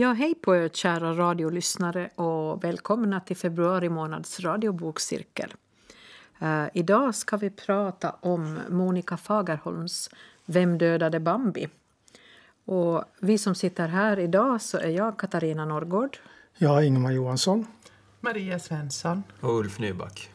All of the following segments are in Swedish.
Ja, hej på er kära radiolyssnare och välkomna till februari månads radiobokcirkel. Uh, idag ska vi prata om Monica Fagerholms Vem dödade Bambi? Och vi som sitter här idag så är jag Katarina Norrgård. Jag Ingemar Johansson. Maria Svensson. Och Ulf Nyback.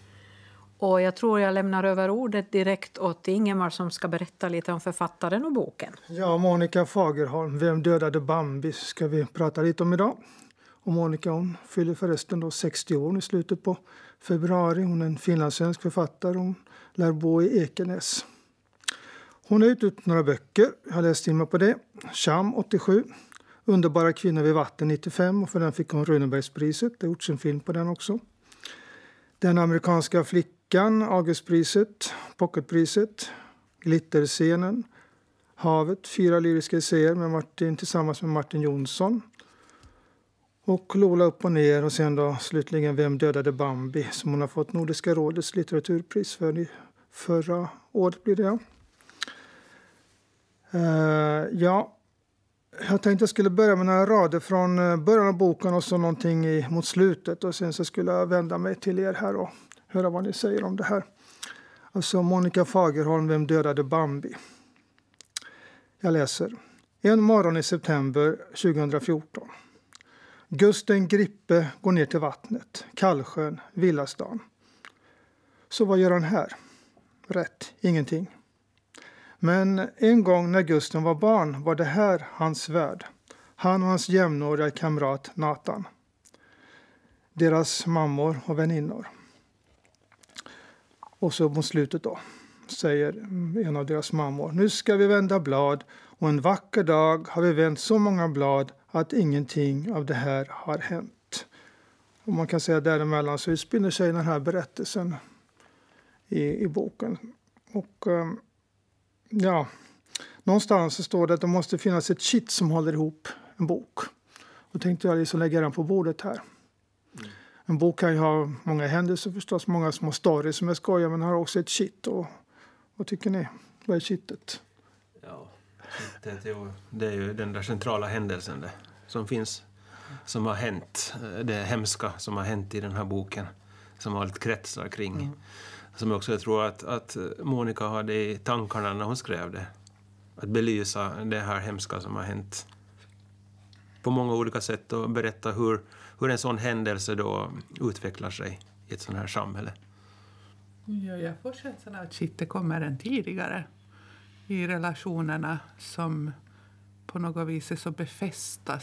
Och jag tror jag lämnar över ordet direkt åt Ingemar som ska berätta lite om författaren och boken. Ja, Monica Fagerholm, Vem dödade Bambi, ska vi prata lite om idag. Och Monica hon fyller förresten då 60 år i slutet på februari. Hon är en finlandssvensk författare. Hon lär bo i Ekenäs. Hon har utgett några böcker. Jag har läst in mig på det. Cham 87, Underbara kvinnor vid vatten 95 och för den fick hon Runebergspriset. Det har gjorts en film på den också. Den amerikanska flickan, Augustpriset, Pocketpriset, Glitterscenen, Havet, fyra lyriska essäer med Martin, tillsammans med Martin Jonsson. Och Lola upp och ner och sen då slutligen Vem dödade Bambi som hon har fått Nordiska rådets litteraturpris för förra året blir det. Uh, ja, jag tänkte jag skulle börja med några rader från eh, början av boken och så någonting i, mot slutet och sen så skulle jag vända mig till er här och höra vad ni säger om det här. Alltså Monica Fagerholm, Vem dödade Bambi? Jag läser. En morgon i september 2014. Gusten Grippe går ner till vattnet, Kallsjön, Villastan. Så vad gör han här? Rätt, ingenting. Men en gång när Gusten var barn var det här hans värld. Han och hans jämnåriga kamrat Nathan. Deras mammor och väninnor. Och så mot slutet då säger en av deras mammor. Nu ska vi vända blad och en vacker dag har vi vänt så många blad att ingenting av det här har hänt. Och man kan säga däremellan så utspinner sig den här berättelsen i, i boken. Och ehm, ja, någonstans så står det att det måste finnas ett kitt som håller ihop en bok. Då tänkte jag liksom lägga den på bordet här. En bok kan ju ha många händelser förstås, många små stories som är skojar, men har också ett kitt. Och, vad tycker ni? Vad är kittet? Ja, kittet, jo, det är ju den där centrala händelsen det, som finns, som har hänt, det hemska som har hänt i den här boken, som allt kretsar kring. Mm som också jag tror att, att Monica hade i tankarna när hon skrev det. Att belysa det här hemska som har hänt på många olika sätt och berätta hur, hur en sån händelse då utvecklar sig i ett sånt här samhälle. Ja, jag får känslan av att kittet kommer än tidigare i relationerna som på något vis är så befästa.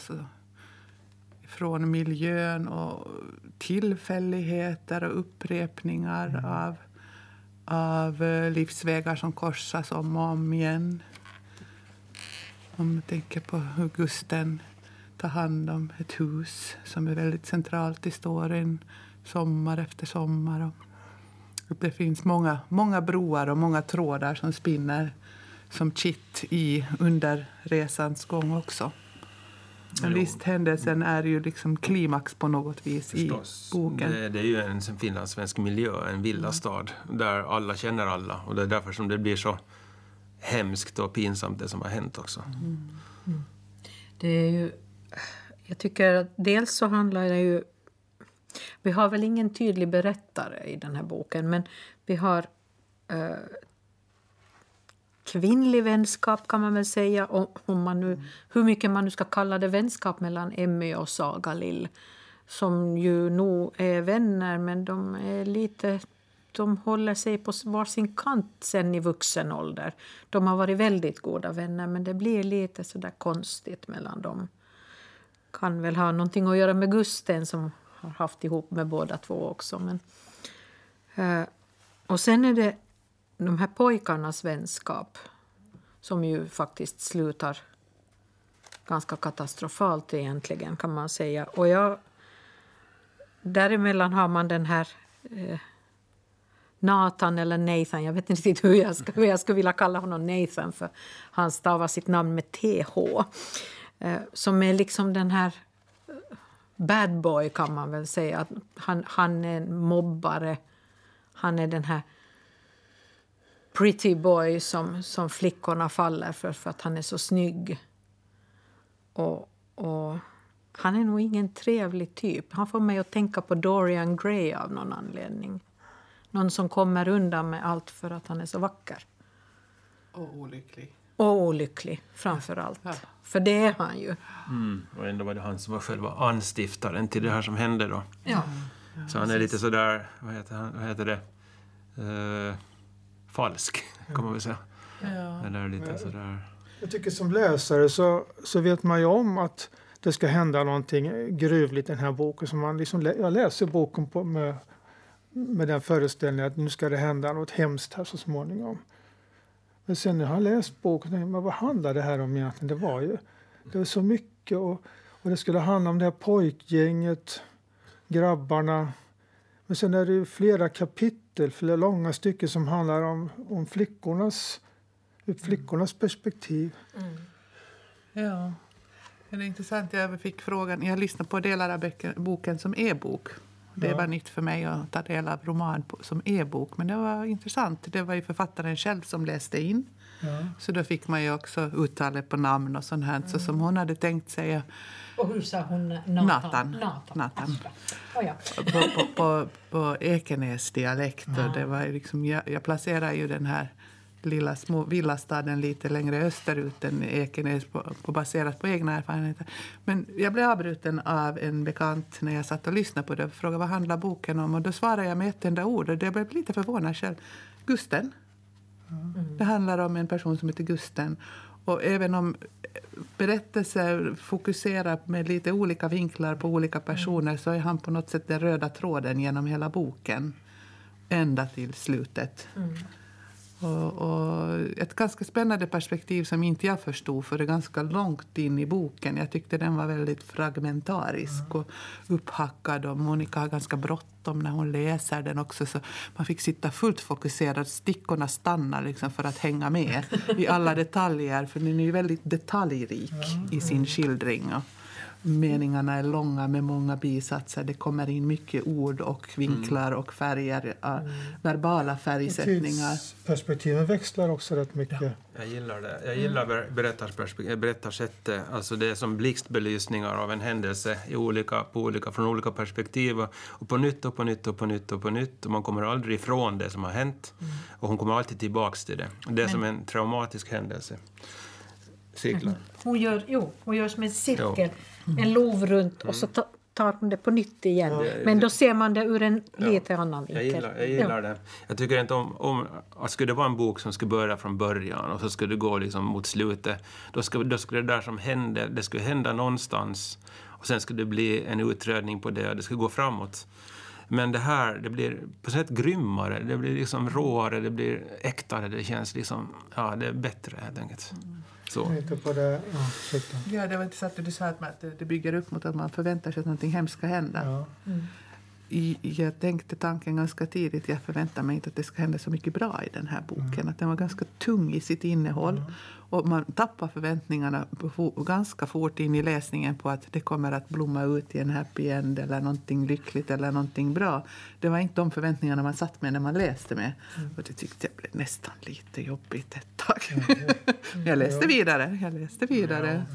Från miljön och tillfälligheter och upprepningar mm. av av eh, livsvägar som korsas om och om igen. Om man tänker på hur Tar hand om ett hus som är väldigt centralt i storyn sommar efter sommar. Och det finns många, många broar och många trådar som spinner som kitt i under resans gång också. Men visst, händelsen är ju liksom klimax på något vis Förstås. i boken. Det, det, är ju en finlandssvensk miljö, en villastad, mm. där alla känner alla. Och det är därför som det blir så hemskt och pinsamt det som har hänt också. Mm. Mm. Det är ju... Jag tycker att dels så handlar det ju... Vi har väl ingen tydlig berättare i den här boken, men vi har eh, kvinnlig vänskap kan man väl säga. Om man nu, hur mycket man nu ska kalla det vänskap mellan Emmy och Saga Lill. Som ju nog är vänner men de är lite de håller sig på varsin kant sen i vuxen ålder. De har varit väldigt goda vänner men det blir lite sådär konstigt mellan dem. Kan väl ha någonting att göra med Gusten som har haft ihop med båda två också. Men, eh, och sen är det de här pojkarnas vänskap som ju faktiskt slutar ganska katastrofalt egentligen kan man säga. Och jag, däremellan har man den här eh, Nathan eller Nathan, jag vet inte riktigt hur jag, ska, hur jag skulle vilja kalla honom Nathan för han stavar sitt namn med TH. Eh, som är liksom den här eh, bad boy kan man väl säga. Han, han är en mobbare. Han är den här pretty boy som, som flickorna faller för, för att han är så snygg. Och, och Han är nog ingen trevlig typ. Han får mig att tänka på Dorian Gray av någon anledning. Någon som kommer undan med allt för att han är så vacker. Och olycklig. Och olycklig, framför allt. Ja. För det är han ju. Mm. Och ändå var det han som var själva anstiftaren till det här som hände då. Ja. Så han är lite sådär, vad heter, han, vad heter det, Eh, falsk kan man väl säga. Ja. Eller lite Ja. sådär. Jag tycker som läsare så, så vet man ju om att det ska hända någonting gruvligt i den här boken. Så man liksom, lä- jag läser boken på, med, med den föreställningen att nu ska det hända något hemskt här så småningom. Men sen när jag har läst boken, men vad handlar det här om egentligen? Det var ju det var så mycket och, och det skulle handla om det här pojkgänget, grabbarna. Men sen är det ju flera kapitel, flera långa stycken som handlar om, om flickornas, ur flickornas perspektiv. Ja. Det är intressant. Jag fick frågan. Jag lyssnade på delar av boken som e-bok. Det Ja. var nytt för mig att ta del av roman som e-bok. Men det var intressant. Det var ju författaren själv som läste in. Ja. Så då fick man ju också uttalet på namn och sånt här. Så som hon hade tänkt säga Och hur sa hon? Nathan. Nathan. Nathan. Oh, ja. på, på, på, på Ekenäs dialekt. Och det var liksom, jag, jag placerar ju den här lilla små villastaden lite längre österut än Ekenäs på, på, baserat på egna erfarenheter. Men jag blev avbruten av en bekant när jag satt och lyssnade på det och frågade vad handlar boken om. Och då svarade jag med ett enda ord och det blev lite förvånad själv. Gusten. Det handlar om en person som heter Gusten. Och även om berättelser fokuserar med lite olika vinklar på olika personer så är han på något sätt den röda tråden genom hela boken. Ända till slutet. Och, och ett ganska spännande perspektiv som inte jag förstod för det är ganska långt in i boken. Jag tyckte den var väldigt fragmentarisk och upphackad. Och Monica har ganska bråttom när hon läser den också. Så man fick sitta fullt fokuserad. Stickorna stannar liksom för att hänga med i alla detaljer. För den är ju väldigt detaljrik i sin skildring. Och meningarna är långa med många bisatser. Det kommer in mycket ord och vinklar och färger. äh, Verbala färgsättningar. Tidsperspektiven växlar också rätt mycket. Jag gillar det. Jag gillar ber- berättarperspek- berättarsättet. Alltså det är som blixtbelysningar av en händelse i olika, på olika, från olika perspektiv. Och- på nytt och på nytt och på nytt och på nytt. Och man kommer aldrig ifrån det som har hänt. Och hon kommer alltid tillbaks till det. Det är som en traumatisk händelse. Cirklar. Hon, gör, jo, hon gör som en cirkel, en lov runt och så ta, tar hon det på nytt igen. Men då ser man det ur en lite annan Jag vinkel. gillar, jag gillar det. Jag tycker inte om, om att skulle det vara en bok som skulle börja från början och så skulle det gå liksom mot slutet, då skulle, då skulle det där som hände, det skulle hända någonstans och sen skulle det bli en utredning på det och det skulle gå framåt. Men det här, det blir på sätt grymmare, det blir liksom råare, det blir äktare, det känns liksom, ja, det är bättre helt enkelt. Så. Jag tänkte på det. Ja, det var intressant att du sa att man- att det- bygger upp mot att man förväntar sig att någonting hemskt ska hända. Ja. I, jag tänkte tanken ganska tidigt. Jag förväntar mig inte att det ska hända så mycket bra i den här boken. Att den var ganska tung i sitt innehåll. Och man tappar förväntningarna ganska fort in i läsningen på att det kommer att blomma ut i en happy end eller någonting lyckligt eller någonting bra. Det var inte de förväntningarna man satt med när man läste med. Och det tyckte jag blev nästan lite jobbigt ett tag. jag läste vidare. Jag läste vidare.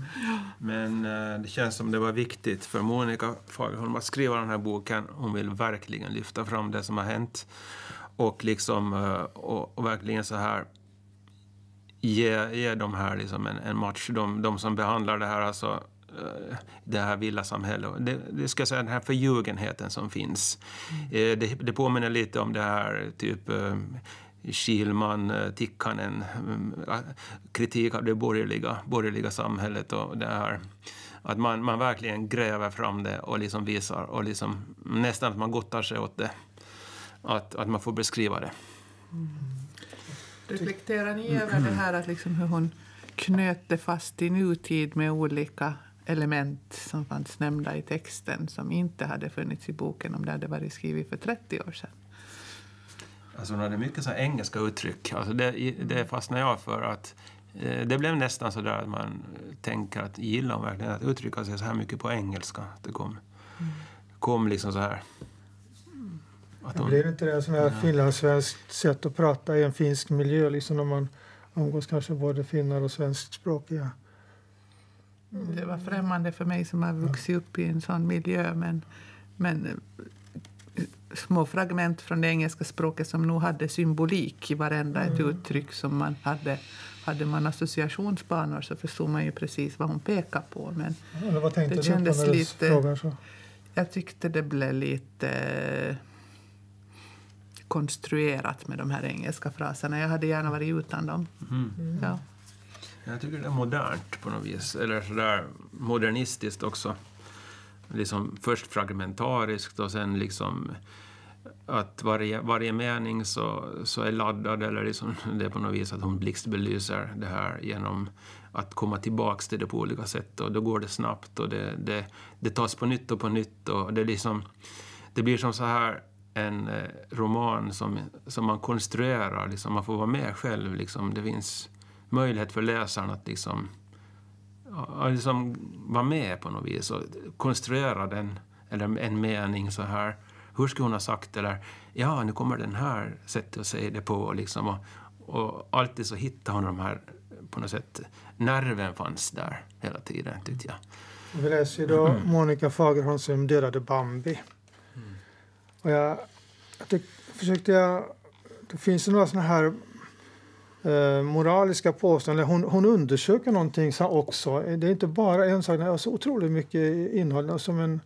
Men eh, det känns som det var viktigt för Monica Fagerholm att skriva den här boken. Hon vill verkligen lyfta fram det som har hänt. Och liksom eh, och, och verkligen så här ge, ge de här liksom en, en match. De, de som behandlar det här alltså eh, det här villasamhället. Det, det ska säga den här förljugenheten som finns. Eh, Det, det påminner lite om det här typ eh, Kilman, Tikkanen, kritik av det borgerliga, borgerliga samhället och det här att man, man verkligen gräver fram det och liksom visar och liksom nästan att man gottar sig åt det. Att, att man får beskriva det. Reflekterar ni över det här att liksom hur hon knöt det fast i nutid med olika element som fanns nämnda i texten som inte hade funnits i boken om det hade varit skrivet för 30 år sedan? Alltså hon hade mycket så här engelska uttryck. Alltså det, det fastnade jag för. att eh, Det blev nästan så där att man tänker att gillar hon verkligen att uttrycka sig så här mycket på engelska? Att det kom, kom liksom så här. Att Det hon, blir inte det som är finlandssvenskt sätt att prata i en finsk miljö, liksom när man umgås kanske både finnar och svenskspråkiga. Det var främmande för mig som har vuxit upp i en sån miljö. Men, men eh, små fragment från det engelska språket som nog hade symbolik i varenda ett Mm. uttryck som man hade. Hade man associationsbanor så förstod man ju precis vad hon pekade på. Men Eller vad tänkte Det du på kändes lite- jag tyckte det blev lite eh, konstruerat med de här engelska fraserna. Jag hade gärna varit utan dem. Mm. Ja. Jag tycker det är modernt på något vis, eller sådär modernistiskt också. Liksom först fragmentariskt och sen liksom att varje, varje mening så, så är laddad eller liksom det är på något vis att hon blixtbelyser det här genom att komma tillbaks till det på olika sätt och då går det snabbt och det, det, det tas på nytt och på nytt och det, liksom, det blir som så här en eh, roman som, som man konstruerar, liksom, man får vara med själv. Liksom. Det finns möjlighet för läsaren att liksom, ja, liksom vara med på något vis och konstruera den, eller en mening så här. Hur skulle hon ha sagt eller ja, nu kommer den här sättet att säga det på. Liksom, och, och alltid så hittar hon de här, på något sätt, nerven fanns där hela tiden tyckte jag. Vi läser ju då Monica Fagerholm som dödade Bambi. Och jag, jag tyck, försökte jag... Det finns ju några såna här eh, moraliska påståenden. Hon, hon undersöker någonting så också. Det är inte bara en sak, det är så otroligt mycket innehåll. Som en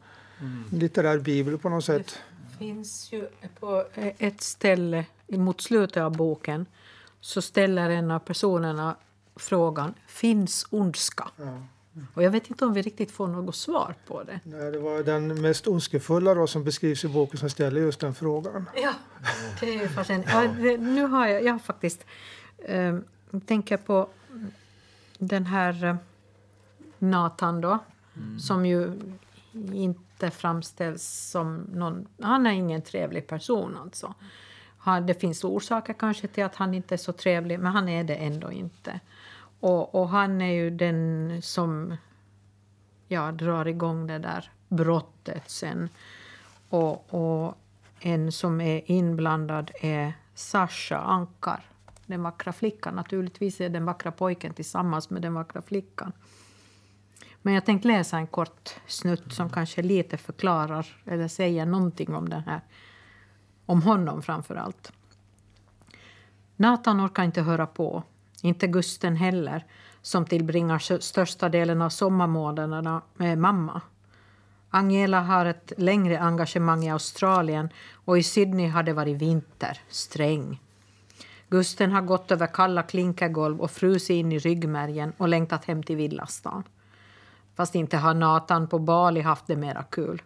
litterär bibel på något sätt. Det finns ju på ett ställe mot slutet av boken så ställer en av personerna frågan finns ondska? Ja. Och jag vet inte om vi riktigt får något svar på det. Nej, det var den mest ondskefulla då, som beskrivs i boken som ställer just den frågan. Ja, det är ju fascinerande. Ja, det, nu har jag, jag har faktiskt eh, tänker på den här eh, Nathan då, som ju inte framställs som någon... Han är ingen trevlig person alltså. Han, det finns orsaker kanske till att han inte är så trevlig, men han är det ändå inte. Och, och han är ju den som ja, drar igång det där brottet sen. Och, och en som är inblandad är Sasha Ankar, den vackra flickan. Naturligtvis är den vackra pojken tillsammans med den vackra flickan. Men jag tänkte läsa en kort snutt som kanske lite förklarar eller säger någonting om den här, om honom framför allt. Nathan orkar inte höra på, inte Gusten heller, som tillbringar största delen av sommarmånaderna med mamma. Angela har ett längre engagemang i Australien och i Sydney har det varit vinter, sträng. Gusten har gått över kalla klinkergolv och frusit in i ryggmärgen och längtat hem till villastan. Fast inte har Nathan på Bali haft det mera kul.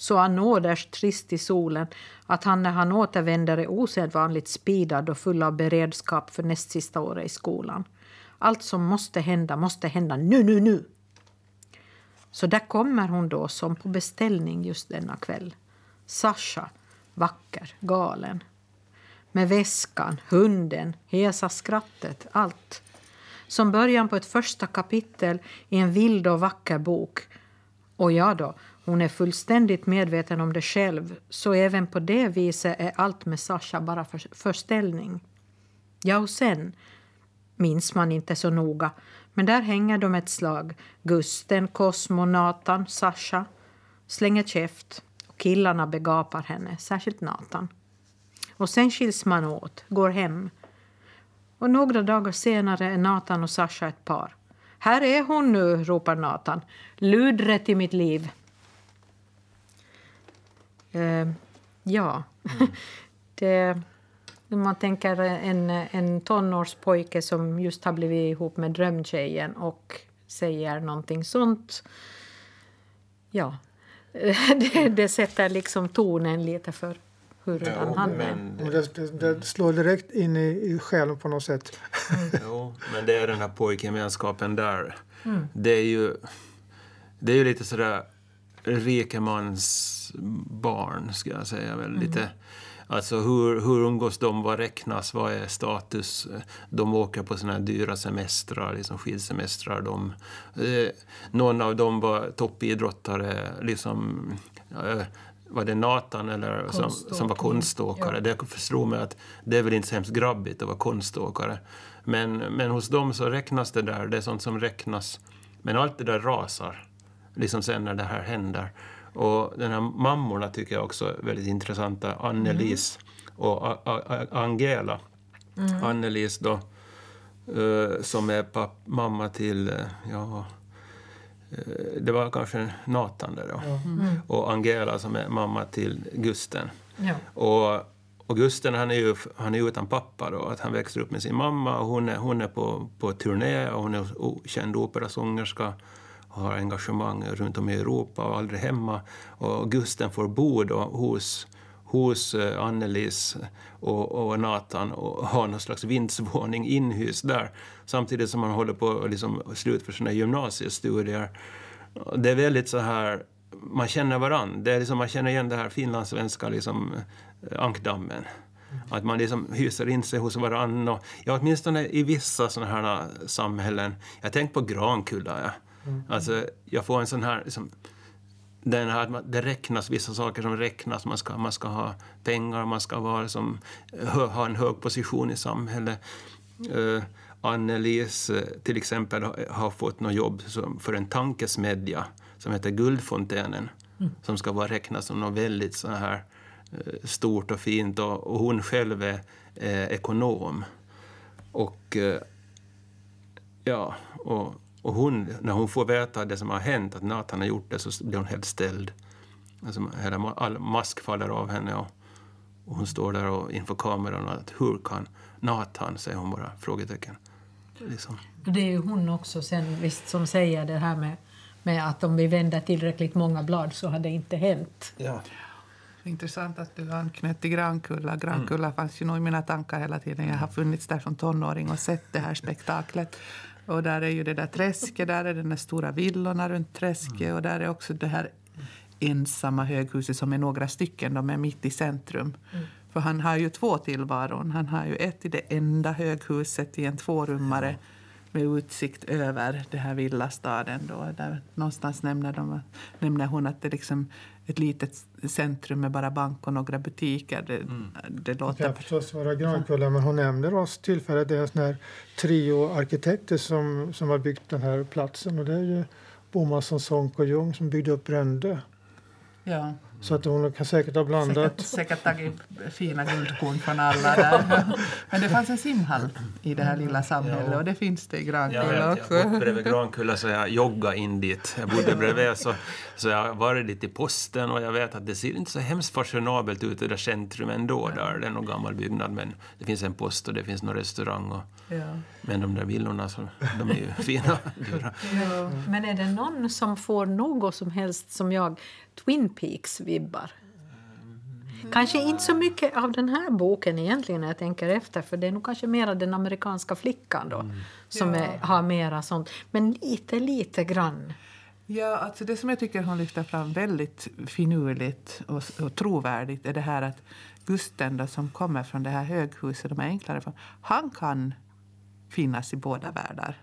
Så han nåders trist i solen att han när han återvänder är osedvanligt speedad och full av beredskap för näst sista året i skolan. Allt som måste hända måste hända nu, nu, nu. Så där kommer hon då som på beställning just denna kväll. Sasha, vacker, galen. Med väskan, hunden, hesa skrattet, allt. Som början på ett första kapitel i en vild och vacker bok. Och ja då, hon är fullständigt medveten om det själv så även på det viset är allt med Sasha bara för, förställning. Ja, och sen minns man inte så noga men där hänger de ett slag. Gusten, Cosmo, Nathan, Sasha slänger käft och killarna begapar henne, särskilt Nathan. Och sen skiljs man åt, går hem. Och några dagar senare är Nathan och Sasha ett par. Här är hon nu, ropar Nathan. Ludret i mitt liv. Eh, ja, det, om man tänker en, en tonårspojke som just har blivit ihop med drömtjejen och säger någonting sånt. Ja, det, det sätter liksom tonen lite för hurdan han är. men, Men Det, det, det slår direkt in i, i själen på något sätt. Jo, men det är den här pojkgemenskapen där. Det är ju det är ju lite sådär rikemans barn, ska jag säga. Väl. Lite, alltså hur, hur umgås de? Vad räknas? Vad är status? De åker på såna här dyra semestrar, liksom skidsemestrar. De, eh, någon av dem var toppidrottare, liksom eh, var det Nathan eller som, som var konståkare? Det förstod mig att det är väl inte så hemskt grabbigt att vara konståkare. Men, men hos dem så räknas det där, det är sånt som räknas Men allt det där rasar liksom sen när det här händer. Och den här mammorna tycker jag också är väldigt intressanta. Annelies och A- A- Angela. Annelies då, eh, som är papp, mamma till, eh, ja, eh, det var kanske Nathan där då. Och Angela som är mamma till Gusten. Ja. Och, och Gusten han är ju han är utan pappa då, att han växer upp med sin mamma och hon är, hon är på, på turné och hon är känd operasångerska har engagemang runt om i Europa och aldrig hemma. Och Gusten får bo då hos, hos eh, Annelies och, och Nathan och har någon slags vindsvåning inhyst där samtidigt som han håller på att liksom slutföra sina gymnasiestudier. Det är väldigt så här, man känner varann. Det är liksom, man känner igen det här finlandssvenska liksom, eh, ankdammen. Att man liksom hyser in sig hos varann. Och, ja, åtminstone i vissa sådana här samhällen. Jag tänker på Grankulla. Ja. Alltså, jag får en sån här... Liksom, den här, att det räknas vissa saker som räknas. Man ska, man ska ha pengar, man ska vara som, hö, ha en hög position i samhället. Uh, Annelies eh, till exempel har, fått något jobb som, för en tankesmedja som heter Guldfontänen som ska vara räknas som något väldigt så här eh, stort och fint och, och hon själv är eh, ekonom. Och eh, ja, och, och hon, när hon får veta det som har hänt, att Nathan har gjort det, så blir hon helt ställd. Alltså, hela all mask faller av henne och, och hon står där och inför kameran och att hur kan Nathan, säger hon bara, frågetecken. Liksom. Det är ju hon också sen visst som säger det här med, med att om vi vänder tillräckligt många blad så har det inte hänt. Ja. Intressant att du anknöt till Grankulla. Grankulla fanns ju nog i mina tankar hela tiden. Jag har funnits där som tonåring och sett det här spektaklet. Och där är ju det där träsket, där är där stora villorna runt träsket och där är också det här ensamma höghuset som är några stycken, de är mitt i centrum. För han har ju två tillvaron. Han har ju ett i det enda höghuset i en tvårummare med utsikt över den här villastaden. Då. Där någonstans nämner, de, nämner hon att det liksom ett litet centrum med bara bank och några butiker. Det, det Det låter... kan förstås vara Grankulla, men hon nämner oss tillfället. Det är en sån här trio arkitekter som, som har byggt den här platsen. Och det är ju Bomansson, Sonck och Ljung som byggde upp Brände. Ja, Så att hon kan säkert ha säkert, blandat. säkert tagit fina guldkorn från alla där. Men det fanns en simhall i det här lilla samhället och det finns det i Jag Grankulla vet, jag också. har bott bredvid Grankulla så jag joggade in dit. Jag bodde bredvid så, så jag har varit dit i posten och jag vet att det ser inte så hemskt fashionabelt ut i det centrum ändå där. Det är någon gammal byggnad men det finns en post och det finns någon restaurang och, Ja. men de där villorna så, de är ju fina. Ja. Men är det någon som får något som helst som jag, Twin Peaks-vibbar? Kanske inte så mycket av den här boken egentligen när jag tänker efter för det är nog kanske mera den amerikanska flickan då som Ja. är, har mera sånt. Men lite, lite grann. Ja, alltså det som jag tycker hon lyfter fram väldigt finurligt och, och trovärdigt är det här att Gusten då, som kommer från det här höghuset, de är enklare han kan finnas i båda världar.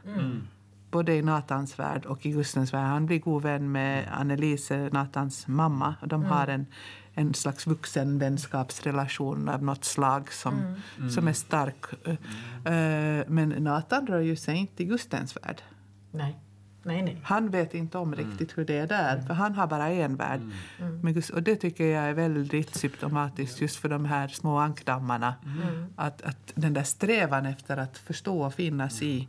Både i Natans värld och i Gustens värld. Han blir god vän med Annelise, Natans mamma. De har en, en slags vuxenvänskapsrelation av något slag som, som är stark. Eh, Men Nathan rör ju sig inte i Gustens värld. Nej, nej, nej. Han vet inte om riktigt hur det är där, för han har bara en värld. Men just, och det tycker jag är väldigt symptomatiskt just för de här små ankdammarna. Att, att den där strävan efter att förstå och finnas i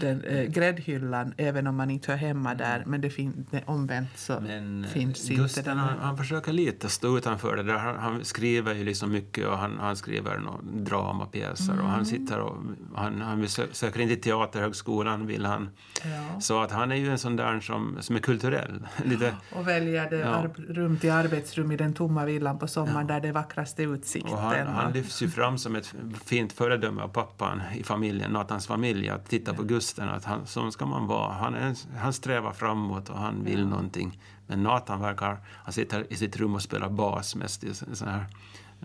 den, eh, gräddhyllan, även om man inte hör hemma där, men det fin- omvänt så Men eh, finns inte Gusten den han, han försöker lite stå utanför det där. Han, han skriver ju liksom mycket och han, han skriver några dramapjäser och han sitter och han, han sö- söker inte till Teaterhögskolan vill han. Ja. Så att han är ju en sån där som, som är kulturell. Lite, Och väljer det Ja. rum till arbetsrum i den tomma villan på sommaren där det är vackraste utsikten. och han, han lyfts ju fram som ett fint föredöme av pappan i familjen, Natans familj. Att titta på Gusten, att han, så ska man vara. Han, en- han strävar framåt och han vill någonting. Men Nathan verkar, han sitter i sitt rum och spelar bas mest. I så- så här.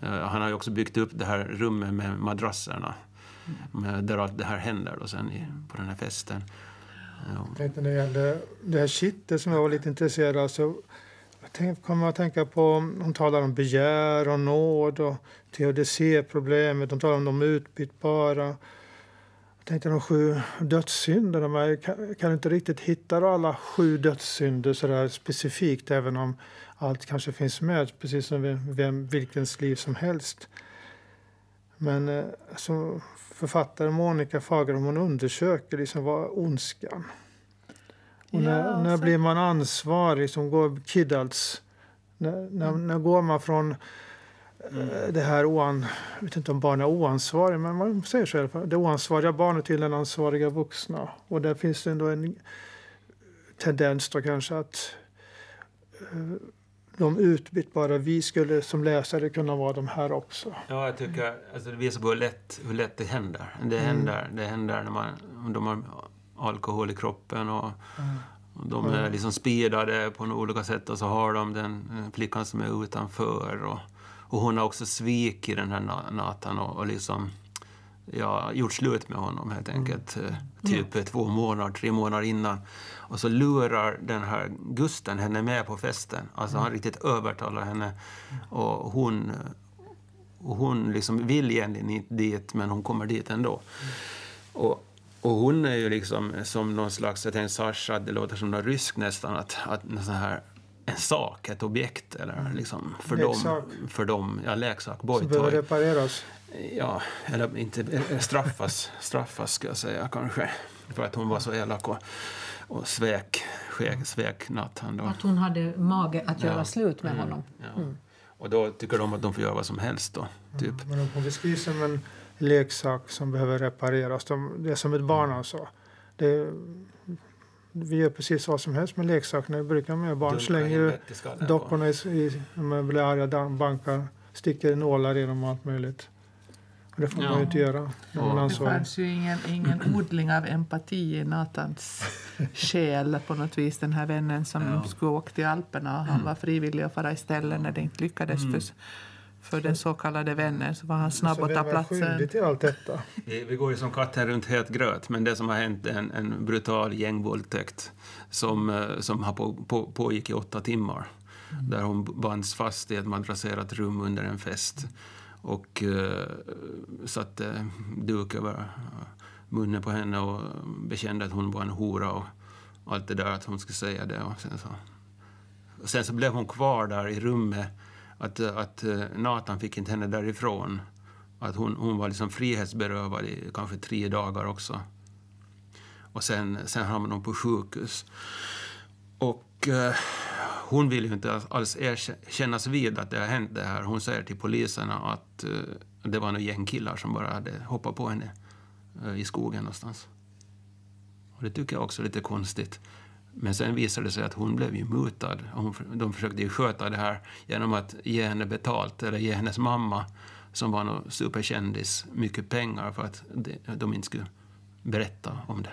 Eh, han har ju också byggt upp det här rummet med madrasserna. Med, där allt det här händer då sen i, på den här festen. Ja. Jag tänkte när det gäller det här kittet som jag var lite intresserad av så tänk, kommer att tänka på, hon talar om begär och nåd och teodicéproblemet, hon talar om de utbytbara. Tänkte de sju dödssynderna, jag kan, inte riktigt hitta alla sju dödssynder så specifikt, även om allt kanske finns med, precis som vem, vilkens liv som helst. Men eh, som författare Monica Fagerholm hon undersöker liksom vad ondskan. Och när, Ja, när blir man ansvarig som går Kiddalls? När, när, när går man från eh, det här oan, jag vet inte om barn är oansvariga, men man säger så i alla fall. Det oansvariga barnet till den ansvariga vuxna. Och där finns det ändå en tendens då kanske att eh, de utbytbara vi skulle som läsare kunna vara de här också. Ja, jag tycker alltså, det visar på hur lätt, hur lätt det händer. Det händer, det händer när man, om de har alkohol i kroppen och, och de är liksom speedade på några olika sätt och så har de den flickan som är utanför. Och, och hon har också svikit den här Na- Nathan och, och liksom ja, gjort slut med honom helt enkelt. eh, Typ eh, två månader, tre månader innan. Och så lurar den här Gusten henne med på festen. Alltså han riktigt övertalar henne. Och hon, och hon liksom vill egentligen inte dit, men hon kommer dit ändå. Och, och hon är ju liksom som någon slags, jag tänkte Sasha, det låter som något rysk nästan, att, att sån här en sak, ett objekt eller liksom för Leksak. dem, för dem, ja leksak, Som behöver repareras. Ja, eller inte straffas, straffas ska jag säga kanske. För att hon var så elak och, och svek, svek, svek Nathan då. Att hon hade mage att göra Ja. slut med honom. Ja. Och då tycker de att de får göra vad som helst då, typ. Men hon beskrivs som en leksak som behöver repareras. De, det är som ett barn alltså. Det, vi gör precis vad som helst med leksakerna. Det brukar med barn. Dunkar Slänger i dockorna i, i, man blir arga, bankar, sticker nålar genom allt möjligt. Och det får man Ja. ju inte göra man Ja. Det fanns ju ingen, ingen odling av empati i Nathans själ på något vis. Den här vännen som Ja. skulle åka till Alperna och han var frivillig att fara istället när det inte lyckades för, för den så kallade vännen så var han snabb att ta platsen. till allt detta? Vi, vi går ju som katten runt het gröt, men det som har hänt är en, en brutal gängvåldtäkt som, eh, som har på, på, pågick i åtta timmar. Där hon bands fast i ett madrasserat rum under en fest och eh, satte duk över eh, munnen på henne och bekände att hon var en hora och allt det där, att hon skulle säga det. Och sen, så. Och sen så blev hon kvar där i rummet, att, eh, att eh, Nathan fick inte henne därifrån. Att hon, hon var liksom frihetsberövad i kanske tre dagar också. Och sen, sen hamnade hon på sjukhus. Och eh, hon vill ju inte alls kännas vid att det har hänt det här. Hon säger till poliserna att eh, det var några gängkillar som bara hade hoppat på henne eh, i skogen någonstans. Och det tycker jag också är lite konstigt. Men sen visade det sig att hon blev ju mutad. Hon, de försökte ju sköta det här genom att ge henne betalt, eller ge hennes mamma, som var någon superkändis, mycket pengar för att de, de inte skulle berätta om det.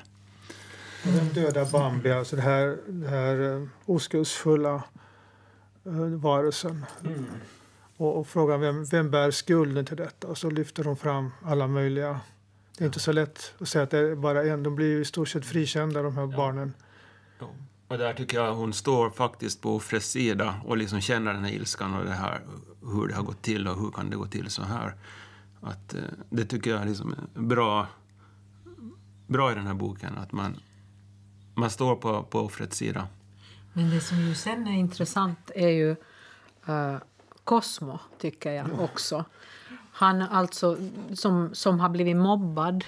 Den döda Bambi, alltså det här, det här eh, oskuldsfulla eh, varelsen. Och, och frågan vem, vem bär skulden till detta? Och så lyfter de fram alla möjliga. Det är inte så lätt att säga att det är bara en. De blir ju i stort sett frikända de här barnen. Och där tycker jag hon står faktiskt på offrets sida och liksom känner den här ilskan och det här, hur det har gått till och hur kan det gå till så här. Att, eh, det tycker jag liksom är bra, bra i den här boken, att man, man står på, på offrets sida. Men det som ju sen är intressant är ju uh, Cosmo, tycker jag också. Han alltså som, som har blivit mobbad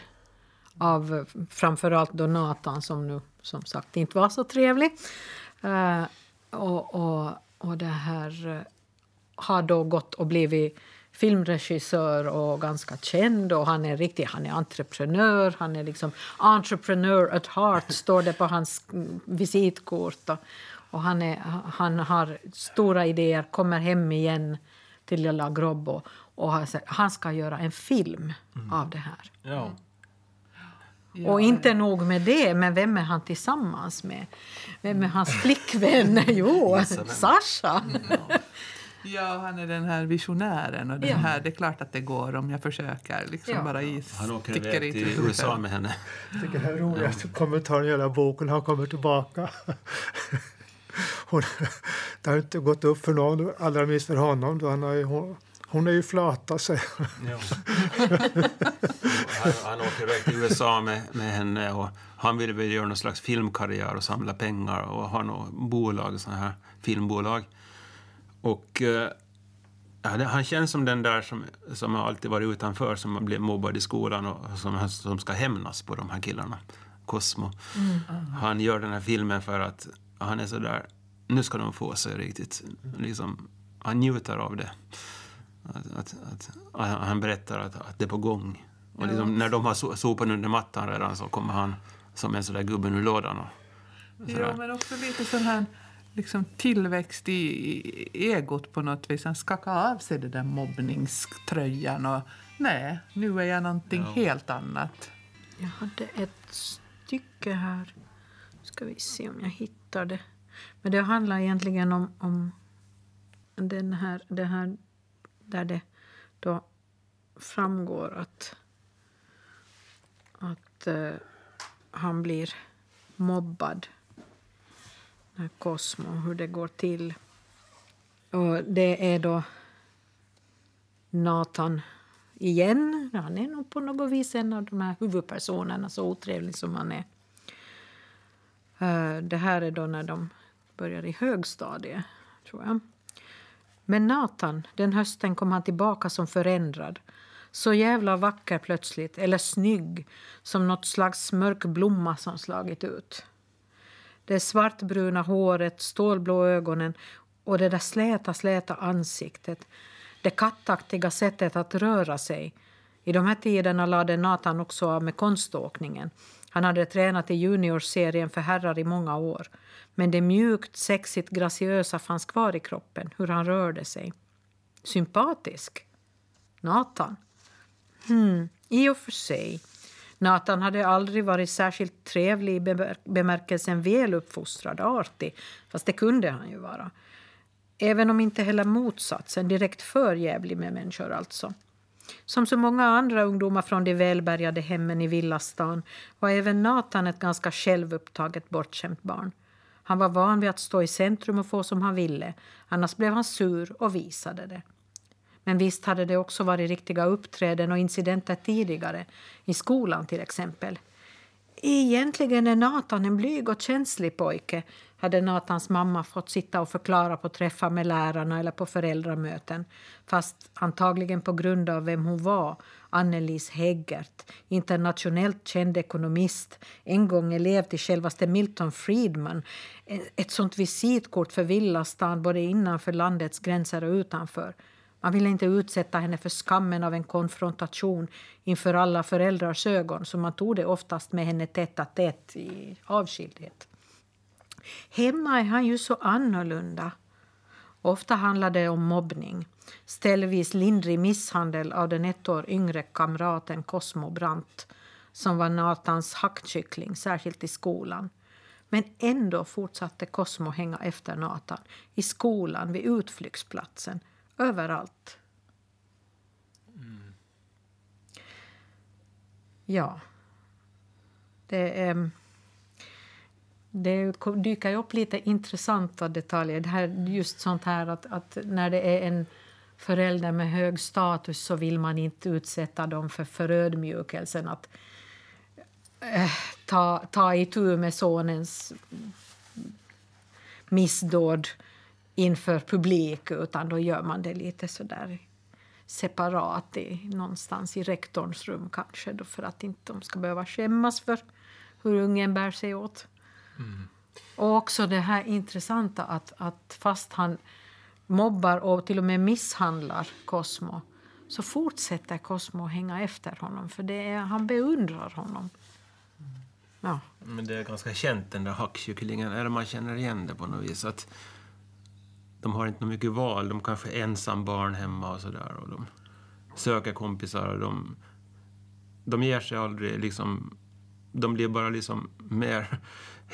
av framförallt då Nathan som nu som sagt inte var så trevlig. Eh, och, och, och det här eh, har då gått och blivit filmregissör och ganska känd och han är riktigt, han är entreprenör, han är liksom entrepreneur at heart står det på hans mm, visitkort och, och han, är, han har stora idéer, kommer hem igen till lilla Grobb och, han ska göra en film av det här. Ja. Och inte nog med det, men vem är han tillsammans med? Vem är hans flickvän? Jo, Sasha. Ja, han är den här visionären och den Ja. här, det är klart att det går om jag försöker. Liksom Ja. bara i, Han åker iväg i till. USA med henne. Jag tycker det här är roligaste kommentaren i hela boken. Han kommer tillbaka. Hon, det har inte gått upp för någon, allra minst för honom. Då han har ju hå- Hon är ju flata, säger Ja. han, han åker iväg till USA med, med henne och han vill väl göra någon slags filmkarriär och samla pengar och ha något bolag, sån här filmbolag. Och eh, ja, han känns som den där som, som alltid varit utanför, som blev mobbad i skolan och som, som ska hämnas på de här killarna. Cosmo. Han gör den här filmen för att han är så där, nu ska de få sig riktigt. Liksom, han njuter av det. Att, att, att, att han berättar att, att det är på gång. Och liksom, när de har so- sopat under mattan redan så kommer han som en sån där gubben ur lådan. Och, sådär. Ja, men också lite sån här liksom tillväxt i i egot på något vis. Han skakar av sig den där mobbningströjan och nej, nu är jag någonting Ja. helt annat. Jag hade ett stycke här. Ska vi se om jag hittar det. Men det handlar egentligen om, om den här, det här där det då framgår att, att uh, han blir mobbad. när Cosmo, hur det går till. Och det är då Nathan igen. Han är nog på något vis en av de här huvudpersonerna, så otrevlig som han är. Uh, Det här är då när de börjar i högstadiet, tror jag. Men Nathan, den hösten kom han tillbaka som förändrad. Så jävla vacker plötsligt, eller snygg, som något slags mörk blomma som slagit ut. Det svartbruna håret, stålblå ögonen och det där släta, släta ansiktet. Det kattaktiga sättet att röra sig. I de här tiderna lade Nathan också av med konståkningen. Han hade tränat i juniorserien för herrar i många år. Men det mjukt, sexigt graciösa fanns kvar i kroppen, hur han rörde sig. Sympatisk? Nathan? Hmm, i och för sig. Nathan hade aldrig varit särskilt trevlig i bemär- bemärkelsen väluppfostrad, artig, fast det kunde han ju vara. Även om inte heller motsatsen, direkt för jävlig med människor alltså. Som så många andra ungdomar från de välbärgade hemmen i villastan var även Nathan ett ganska självupptaget bortskämt barn. Han var van vid att stå i centrum och få som han ville, annars blev han sur och visade det. Men visst hade det också varit riktiga uppträden och incidenter tidigare, i skolan till exempel. Egentligen är Nathan en blyg och känslig pojke, hade Nathans mamma fått sitta och förklara på träffar med lärarna eller på föräldramöten. Fast antagligen på grund av vem hon var, Annelies Heggert, internationellt känd ekonomist, en gång elev till självaste Milton Friedman. Ett sånt visitkort för villastan både innanför landets gränser och utanför. Man ville inte utsätta henne för skammen av en konfrontation inför alla föräldrars ögon så man tog det oftast med henne tätt a tätt i avskildhet. Hemma är han ju så annorlunda. Ofta handlar det om mobbning. Ställvis lindrig misshandel av den ett år yngre kamraten Cosmo Brandt som var Nathans hackkyckling, särskilt i skolan. Men ändå fortsatte Cosmo hänga efter Nathan. I skolan, vid utflyktsplatsen, överallt. Ja. Det är... Det dyker upp lite intressanta detaljer. Det här, just sånt här att, att när det är en förälder med hög status så vill man inte utsätta dem för förödmjukelsen att eh, ta, ta itu med sonens missdåd inför publik utan då gör man det lite så där separat i, någonstans i rektorns rum kanske då för att inte de ska behöva skämmas för hur ungen bär sig åt. Och också det här intressanta att, att fast han mobbar och till och med misshandlar Cosmo så fortsätter Cosmo hänga efter honom för det är, han beundrar honom. Ja. Men det är ganska känt den där hackkycklingen, eller man känner igen det på något vis. Att de har inte mycket val, de kanske är ensam barn hemma och sådär. Och de söker kompisar och de, de ger sig aldrig liksom... De blir bara liksom mer,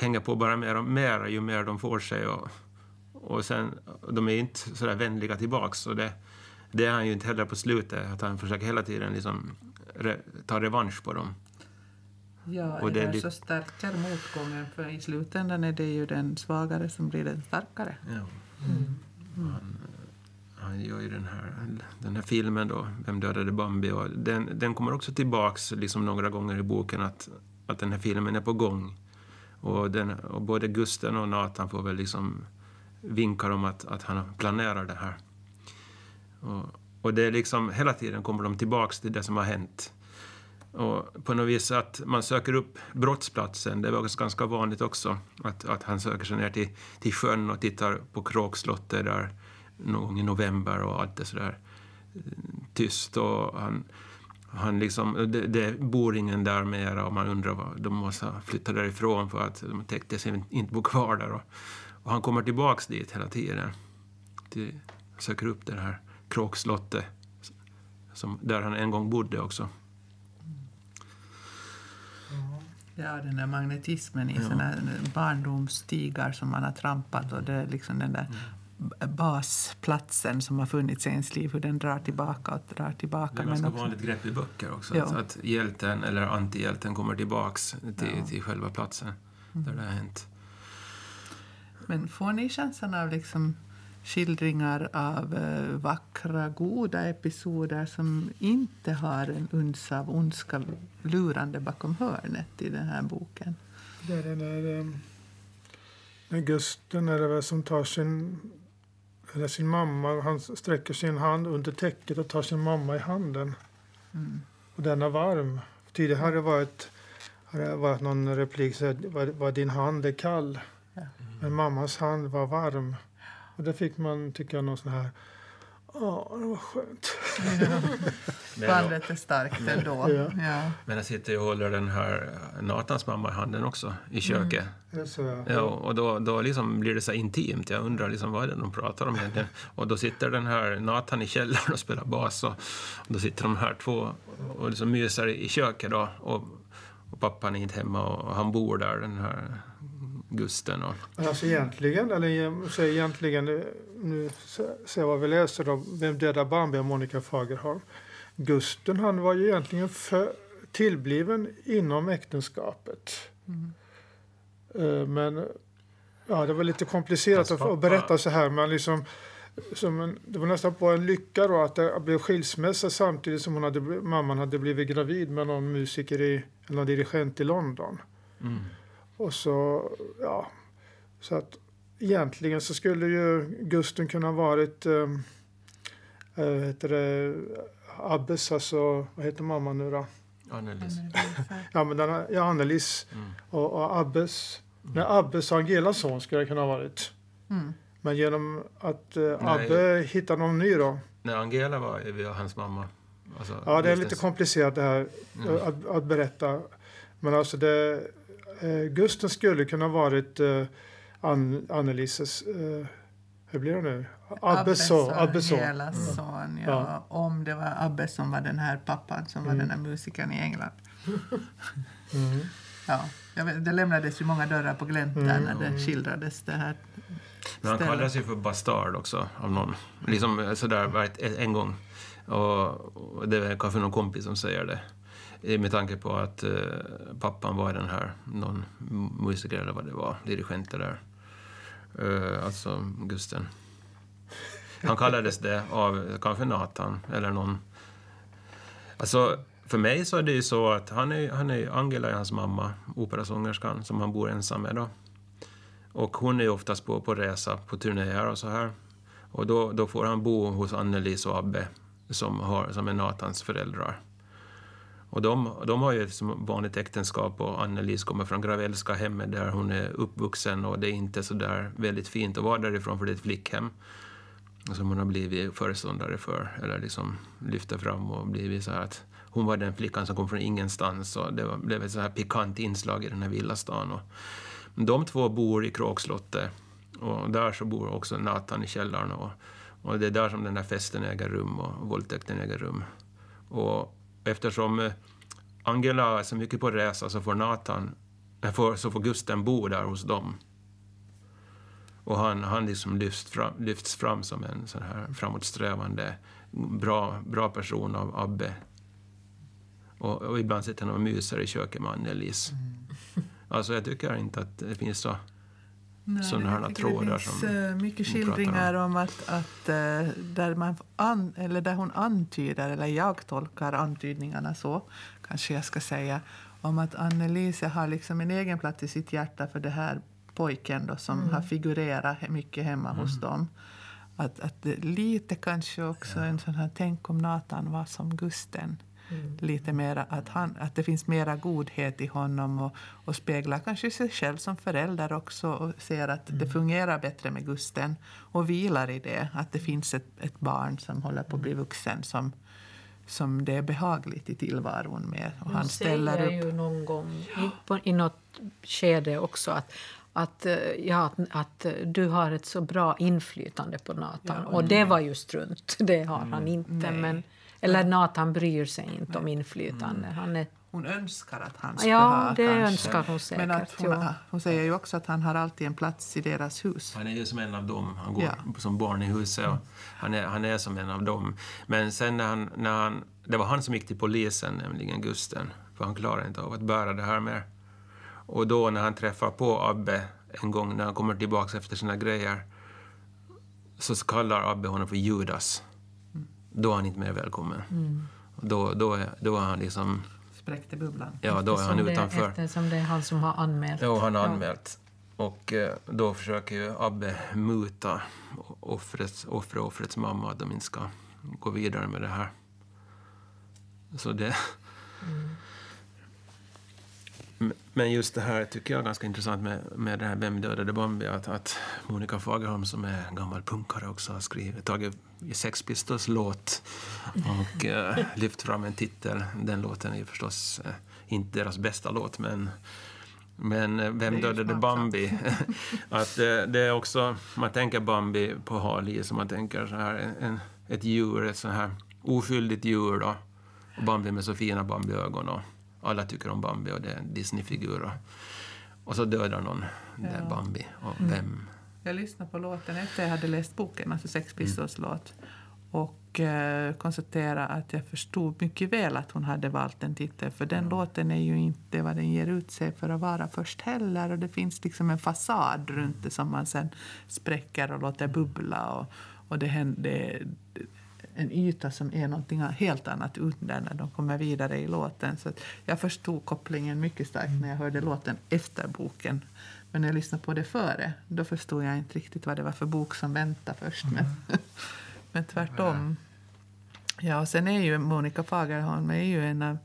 hänger på bara mer och mer ju mer de får sig. Och, och sen, de är inte sådär vänliga tillbaks. Och det, det är han ju inte heller på slutet, att han försöker hela tiden liksom re, ta revansch på dem. Ja, Och det lite- så stärker motgången för i slutändan är det ju den svagare som blir den starkare. Ja. Han, han han gör ju den här, den här filmen då, Vem dödade Bambi? Och den, den kommer också tillbaks liksom några gånger i boken att, att den här filmen är på gång. Och, den, och både Gusten och Nathan får väl liksom vinkar om att, att han planerar det här. Och, och det är liksom, hela tiden kommer de tillbaks till det som har hänt. Och på något vis att man söker upp brottsplatsen, det var ganska vanligt också. Att, att han söker sig ner till, till sjön och tittar på Kråkslottet där någon gång i november och allt är sådär tyst. Och han, han liksom, det, det bor ingen där mera och man undrar vad de måste flytta därifrån för att de täckte sig inte bo kvar där. Och, och han kommer tillbaks dit hela tiden. Till, söker upp det här Kråkslottet som, där han en gång bodde också. Ja, den där magnetismen i ja. såna barndomsstigar som man har trampat och det är liksom den där mm. Basplatsen som har funnits i ens liv, hur den drar tillbaka och drar tillbaka. Det är ganska också... vanligt grepp i böcker också, ja. att, att hjälten eller antihjälten kommer tillbaks till, ja. till själva platsen mm. där det har hänt. Men får ni känslan av liksom skildringar av uh, vackra, goda episoder som inte har en uns av ondska lurande bakom hörnet i den här boken. Det är när, um, när Gusten är det som tar sin, eller sin mamma, han sträcker sin hand under täcket och tar sin mamma i handen. Mm. Och den är varm. Tidigare har det varit, har det varit någon replik så var, var din hand är kall. Ja. Men mammas hand var varm. Och där fick man, tycker jag, någon sån här Ja, det var skönt. Ja. Bandet är starkt ändå. Ja. Ja. Men jag sitter och håller den här Natans mamma i handen också, i köket. Mm. Så, ja. och då, då liksom blir det så intimt. Jag undrar liksom, vad är det de pratar om egentligen? Och då sitter den här Nathan i källaren och spelar bas. Och, och då sitter de här två och liksom myser i köket då. Och, och pappan är inte hemma och han bor där, den här Gusten. Och... Alltså egentligen, eller så egentligen, nu ser vad vi läser då, Vem dödar Bambi av Monica Fagerholm. Gusten han var ju egentligen för, tillbliven inom äktenskapet. Mm. Men ja, det var lite komplicerat att, berätta så här. Men liksom, som en, det var nästan på en lycka då att det blev skilsmässa samtidigt som hon hade, mamman hade blivit gravid med någon musiker i, eller dirigent i London. Mm. Och så, ja, så att egentligen så skulle ju Gusten kunna varit, äh, heter det, Abbes, alltså, vad heter mamma nu då? Annelies. ja, men den, ja, Annelies mm. och, och Abbes. Mm. Nej, Abbes och Angelas son skulle det kunna ha varit. Mm. Men genom att äh, Abbe hittade någon ny då. Nej, Angela var hans mamma. Alltså, ja, det är lite komplicerat det här mm. att, att, berätta. Men alltså det, eh, Gusten skulle kunna varit eh, An Annelises, eh, hur blir det nu? Abbes son. Son. Mm. son ja. ja. Om det var Abbe som var den här pappan som mm. var den här musikern i England. Mm. Ja, vet, det lämnades ju många dörrar på glänt där mm. när det skildrades det här. Men han kallades ju för bastard också av någon. Liksom sådär en gång. Och det är kanske någon kompis som säger det Eh, med tanke på att eh, pappan var den här, någon musiker eller vad det var, dirigent där. Eh, alltså Gusten. Han kallades det av kanske Nathan eller någon. Alltså, för mig så är det ju så att han är, han är Angela är hans mamma, operasångerskan, som han bor ensam med då. Och hon är ju oftast på, på resa, på turnéer och så här. Och då, då får han bo hos Annelies och Abbe, som, har, som är Nathans föräldrar. Och de, de har ju ett vanligt äktenskap och Annelies kommer från Gravelska hemmet där hon är uppvuxen och det är inte så där väldigt fint att vara därifrån för det är ett flickhem som hon har blivit föreståndare för eller liksom lyfter fram och blivit så här att hon var den flickan som kom från ingenstans och det var, blev ett så här pikant inslag i den här villastan. Och de två bor i Kråkslottet och där så bor också Nathan i källaren och, och det är där som den här festen äger rum och våldtäkten äger rum. Och eftersom eh, Angela är så mycket på resa så får Nathan, eh, så får Gusten bo där hos dem. Och han, han liksom lyfts, fram, lyfts fram som en sån här framåtsträvande, bra, bra person av Abbe. Och, och ibland sitter han och myser i köket med Annelies. Mm. Alltså jag tycker inte att det finns så Nej, sådana trådar Det finns som eh, mycket skildringar om att, att eh, där, man an, eller där hon antyder, eller jag tolkar antydningarna så, kanske jag ska säga, om att Annelise har liksom en egen plats i sitt hjärta för det här pojken då, som har figurerat mycket hemma hos dem. Att, att lite kanske också en sån här, tänk om Nathan var som Gusten. Lite mera, att, han, att det finns mera godhet i honom och, och speglar kanske sig själv som förälder också och ser att det fungerar bättre med Gusten och vilar i det. Att det finns ett, ett barn som håller på att bli vuxen som, som det är behagligt i tillvaron med. Och han ställer upp. ju någon gång i, på, i något skede också att, att, eh, ja, att, att du har ett så bra inflytande på Nathan. och det var ju strunt. Det har han inte. Nej. Men, eller Nathan bryr sig inte om inflytande. Han är, Hon önskar att han skulle Ja, ha det kanske. önskar hon säkert, Men att hon, ja. hon säger ju också att han har alltid en plats i deras hus. Han är ju som en av dem. Han går Ja. som barn i huset. Och han, är, han är som en av dem. Men sen när han, när han... Det var han som gick till polisen, nämligen Gusten. För han klarade inte av att bära det här mer. Och då när han träffar på Abbe en gång när han kommer tillbaka efter sina grejer så kallar Abbe honom för Judas. Då är han inte mer välkommen. Och Då, då, är, då är han liksom... Spräckte bubblan. Ja, då är han eftersom det- utanför. Eftersom det är han som har anmält. Jo, han har anmält. Och eh, då försöker ju Abbe muta offrets, offret, offrets mamma att de inte ska gå vidare med det här. Så det... M- Men just det här tycker jag är ganska intressant med, med det här Vem dödade Bambi? Att, att Monica Fagerholm som är gammal punkare också har skrivit, tagit Sex Pistols låt och eh, lyft fram en titel. Den låten är ju förstås eh, inte deras bästa låt men men eh, Vem dödade. Bambi? att eh, det är också, man tänker Bambi på hal och man tänker så här, en, ett djur, ett så här oskyldigt djur då. Och Bambi med så fina Bambi-ögon och alla tycker om Bambi och det är en Disney-figur. Och, och så dödar någon den där Ja. Bambi. Och vem? Jag lyssnade på låten efter jag hade läst boken, alltså Mm. Sex Pistols låt. Och eh, konstaterade att jag förstod mycket väl att hon hade valt den titeln. För den låten är ju inte vad den ger ut sig för att vara först heller. Och det finns liksom en fasad runt det som man sen spräcker och låter bubbla. Och, och det händer en yta som är någonting helt annat under när de kommer vidare i låten. Så jag förstod kopplingen mycket starkt när jag hörde låten efter boken. Men när jag lyssnade på det före, då förstod jag inte riktigt vad det var för bok som väntade först. Men, men tvärtom. Ja, och sen är ju Monica Fagerholm är ju en av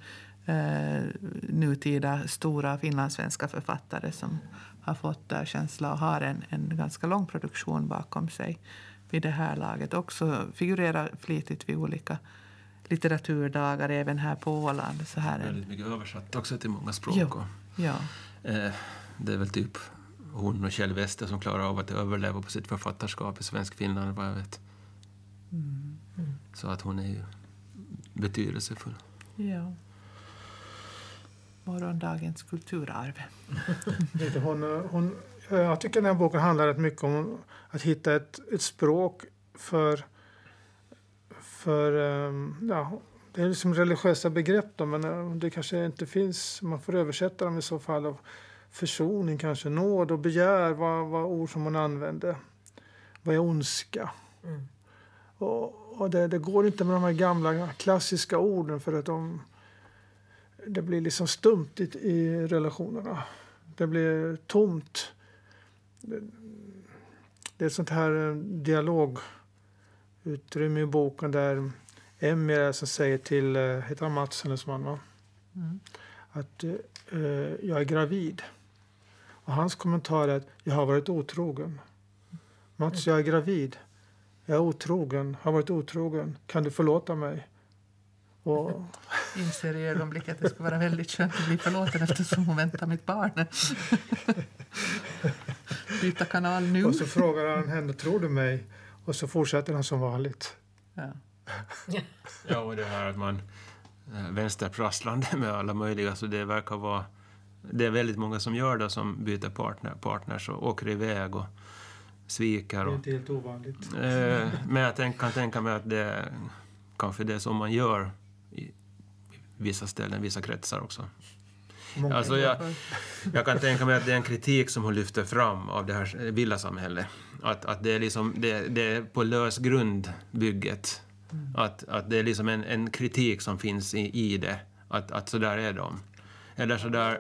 eh, nutida stora finlandssvenska författare som har fått erkänsla och har en, en ganska lång produktion bakom sig vid det här laget. Också figurerar flitigt vid olika litteraturdagar, även här på Åland. Så här en, Väldigt mycket översatt också till många språk. Jo. Ja. eh, det är väl typ hon och Kjell Wester som klarar av att överleva på sitt författarskap i svensk Finland, vad jag vet. Så att hon är ju betydelsefull. ja. Morgondagens kulturarv. Hon, hon, jag tycker den här boken handlar rätt mycket om att hitta ett, ett språk för... för ehm, ja, det är liksom religiösa begrepp då, men eh, det kanske inte finns. Man får översätta dem i så fall. Och försoning kanske, nåd och begär var, var ord som hon använde. Vad är ondska? Och, och det, det går inte med de här gamla klassiska orden för att de, det blir liksom stumt i, i relationerna. Det blir tomt. Det, är ett sånt här eh, dialogutrymme i boken där Emmy är det som säger till, eh, heter han Mats hennes man va? Mm. Att eh, jag är gravid. Och hans kommentar är att jag har varit otrogen. Mats, jag är gravid. Jag är otrogen, har varit otrogen. Kan du förlåta mig? Och Inser i ögonblicket att det skulle vara väldigt skönt att bli förlåten eftersom hon väntar mitt barn. Byta kanal nu. Och så frågar han henne, tror du mig? Och så fortsätter han som vanligt. Ja. Ja, och det här att man eh, vänsterprasslande med alla möjliga, så det verkar vara... Det är väldigt många som gör det, som byter partner, partners och åker iväg och sviker. Det är Och, inte helt ovanligt. eh, men jag tänk, kan tänka mig att det är kanske det som man gör i vissa ställen, vissa kretsar också. Många Alltså jag, jag kan tänka mig att det är en kritik som hon lyfter fram av det här villasamhället. Att, att det, är liksom, det, det är på lös grund, bygget. Att, att det är liksom en, en kritik som finns i, i det. Att, att så där är de. Eller så där,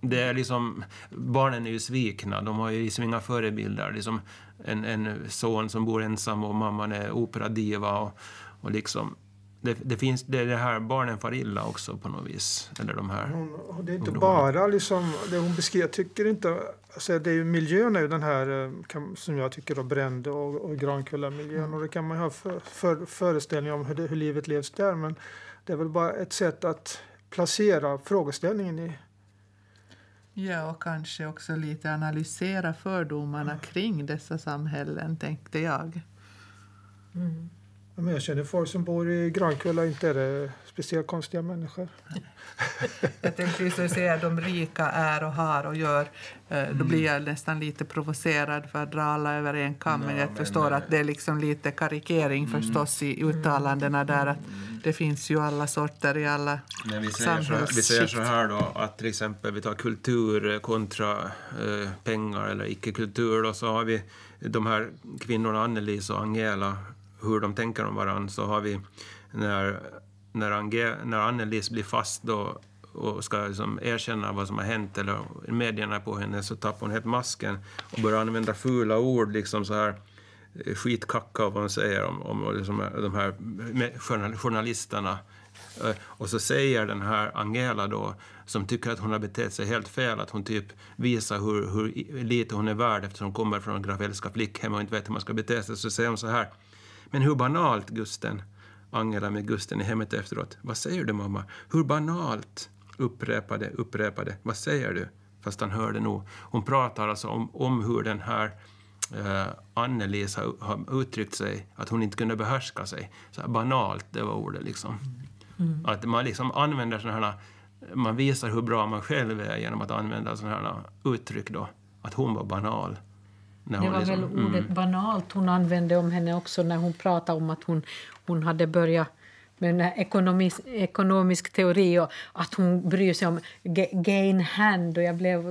det är liksom, barnen är ju svikna, de har ju liksom inga förebilder. Liksom en, en son som bor ensam och mamman är operadiva. Och, och liksom, det, det, finns, det är det här, barnen far illa också på något vis. Eller de här Hon, det är inte ungdomarna. bara liksom, det hon beskriver. Jag tycker inte... Alltså det är ju, miljön är ju den här eh, kan, som jag tycker då Brände och, och Grankulla-miljön. Och det kan man ju ha för, för, föreställningar om hur, det, hur livet levs där. Men det är väl bara ett sätt att placera frågeställningen i... Ja, och kanske också lite analysera fördomarna kring dessa samhällen, tänkte jag. Ja, Men jag känner folk som bor i Grankulla, inte är det speciellt konstiga människor. Jag tänkte just säga de rika är och har och gör. eh, Då blir jag nästan lite provocerad för att dra alla över en kam. men Ja, jag men- förstår att det är liksom lite karikering förstås i uttalandena där. att Det finns ju alla sorter i alla Men vi säger, så, vi säger så här då, att till exempel vi tar kultur kontra eh, pengar eller icke-kultur. Då, så har vi de här kvinnorna, Annelise och Angela, hur de tänker om varandra. Så har vi när, när, Ange, när Annelies blir fast då och ska liksom erkänna vad som har hänt eller medierna är på henne så tappar hon helt masken och börjar använda fula ord liksom så här eh, skitkacka vad hon säger om, om liksom eh, de här journalisterna. Eh, och så säger den här Angela då, som tycker att hon har betett sig helt fel, att hon typ visar hur, hur lite hon är värd eftersom hon kommer från Grafelska flickhem och inte vet hur man ska bete sig, så säger hon så här. Men hur banalt, Gusten? Angela med Gusten i hemmet efteråt. Vad säger du, mamma? Hur banalt? Upprepade, upprepade. Vad säger du? Fast han hörde nog. Hon pratar alltså om, om hur den här eh, Annelise har, har uttryckt sig, att hon inte kunde behärska sig. Så banalt, det var ordet liksom. Att man liksom använder sådana här, man visar hur bra man själv är genom att använda sådana här uttryck då. Att hon var banal. Det var liksom, väl ordet banalt hon använde om henne också när hon pratade om att hon, hon hade börjat med den ekonomisk, ekonomisk teori och att hon bryr sig om ga- gain hand. Och jag blev,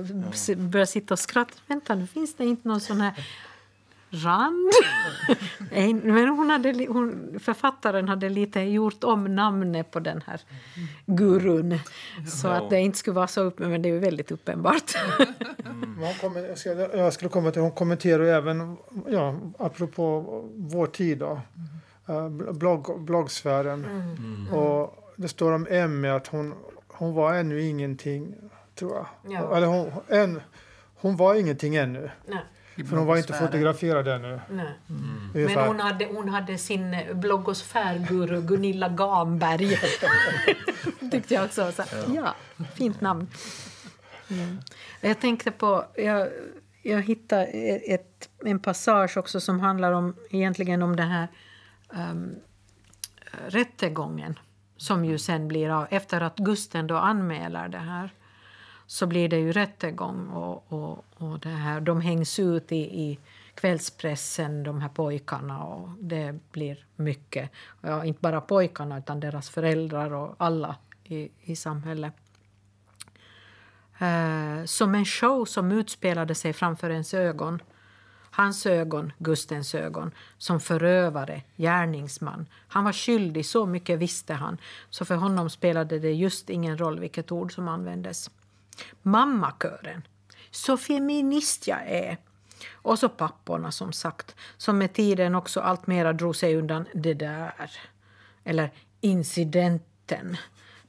började sitta och skratta. Vänta nu, finns det inte någon sån här rand? Men hon hade, hon, författaren hade lite gjort om namnet på den här gurun så att det inte skulle vara så uppe, men det är väldigt uppenbart. Men Hon kommer, jag, skulle komma till, hon kommenterar även, ja, apropå vår tid då, eh, blogg, bloggsfären. Och det står om Emmy att hon, hon var ännu ingenting, tror jag. Ja. Eller hon, än, hon var ingenting ännu, Nej, för hon var inte fotograferad ännu. nej. Ungefär. Men hon hade, hon hade sin bloggosfärguru Gunilla Gamberg. tyckte jag också. Så, ja, fint namn. Mm. Jag tänkte på... Jag, jag hittade ett, en passage också som handlar om, egentligen om den här um, rättegången som ju sen blir av. Efter att Gusten då anmäler det här så blir det ju rättegång och, och, och det här, de hängs ut i, i kvällspressen, de här pojkarna. Och det blir mycket. Ja, inte bara pojkarna, utan deras föräldrar och alla i, i samhället. Eh, som en show som utspelade sig framför ens ögon. Hans ögon, Gustens ögon, som förövare, gärningsman. Han var skyldig, så mycket visste han. Så för honom spelade det just ingen roll vilket ord som användes. Mammakören. Så feminist jag är. Och så papporna som sagt, som med tiden också alltmera drog sig undan det där. Eller incidenten.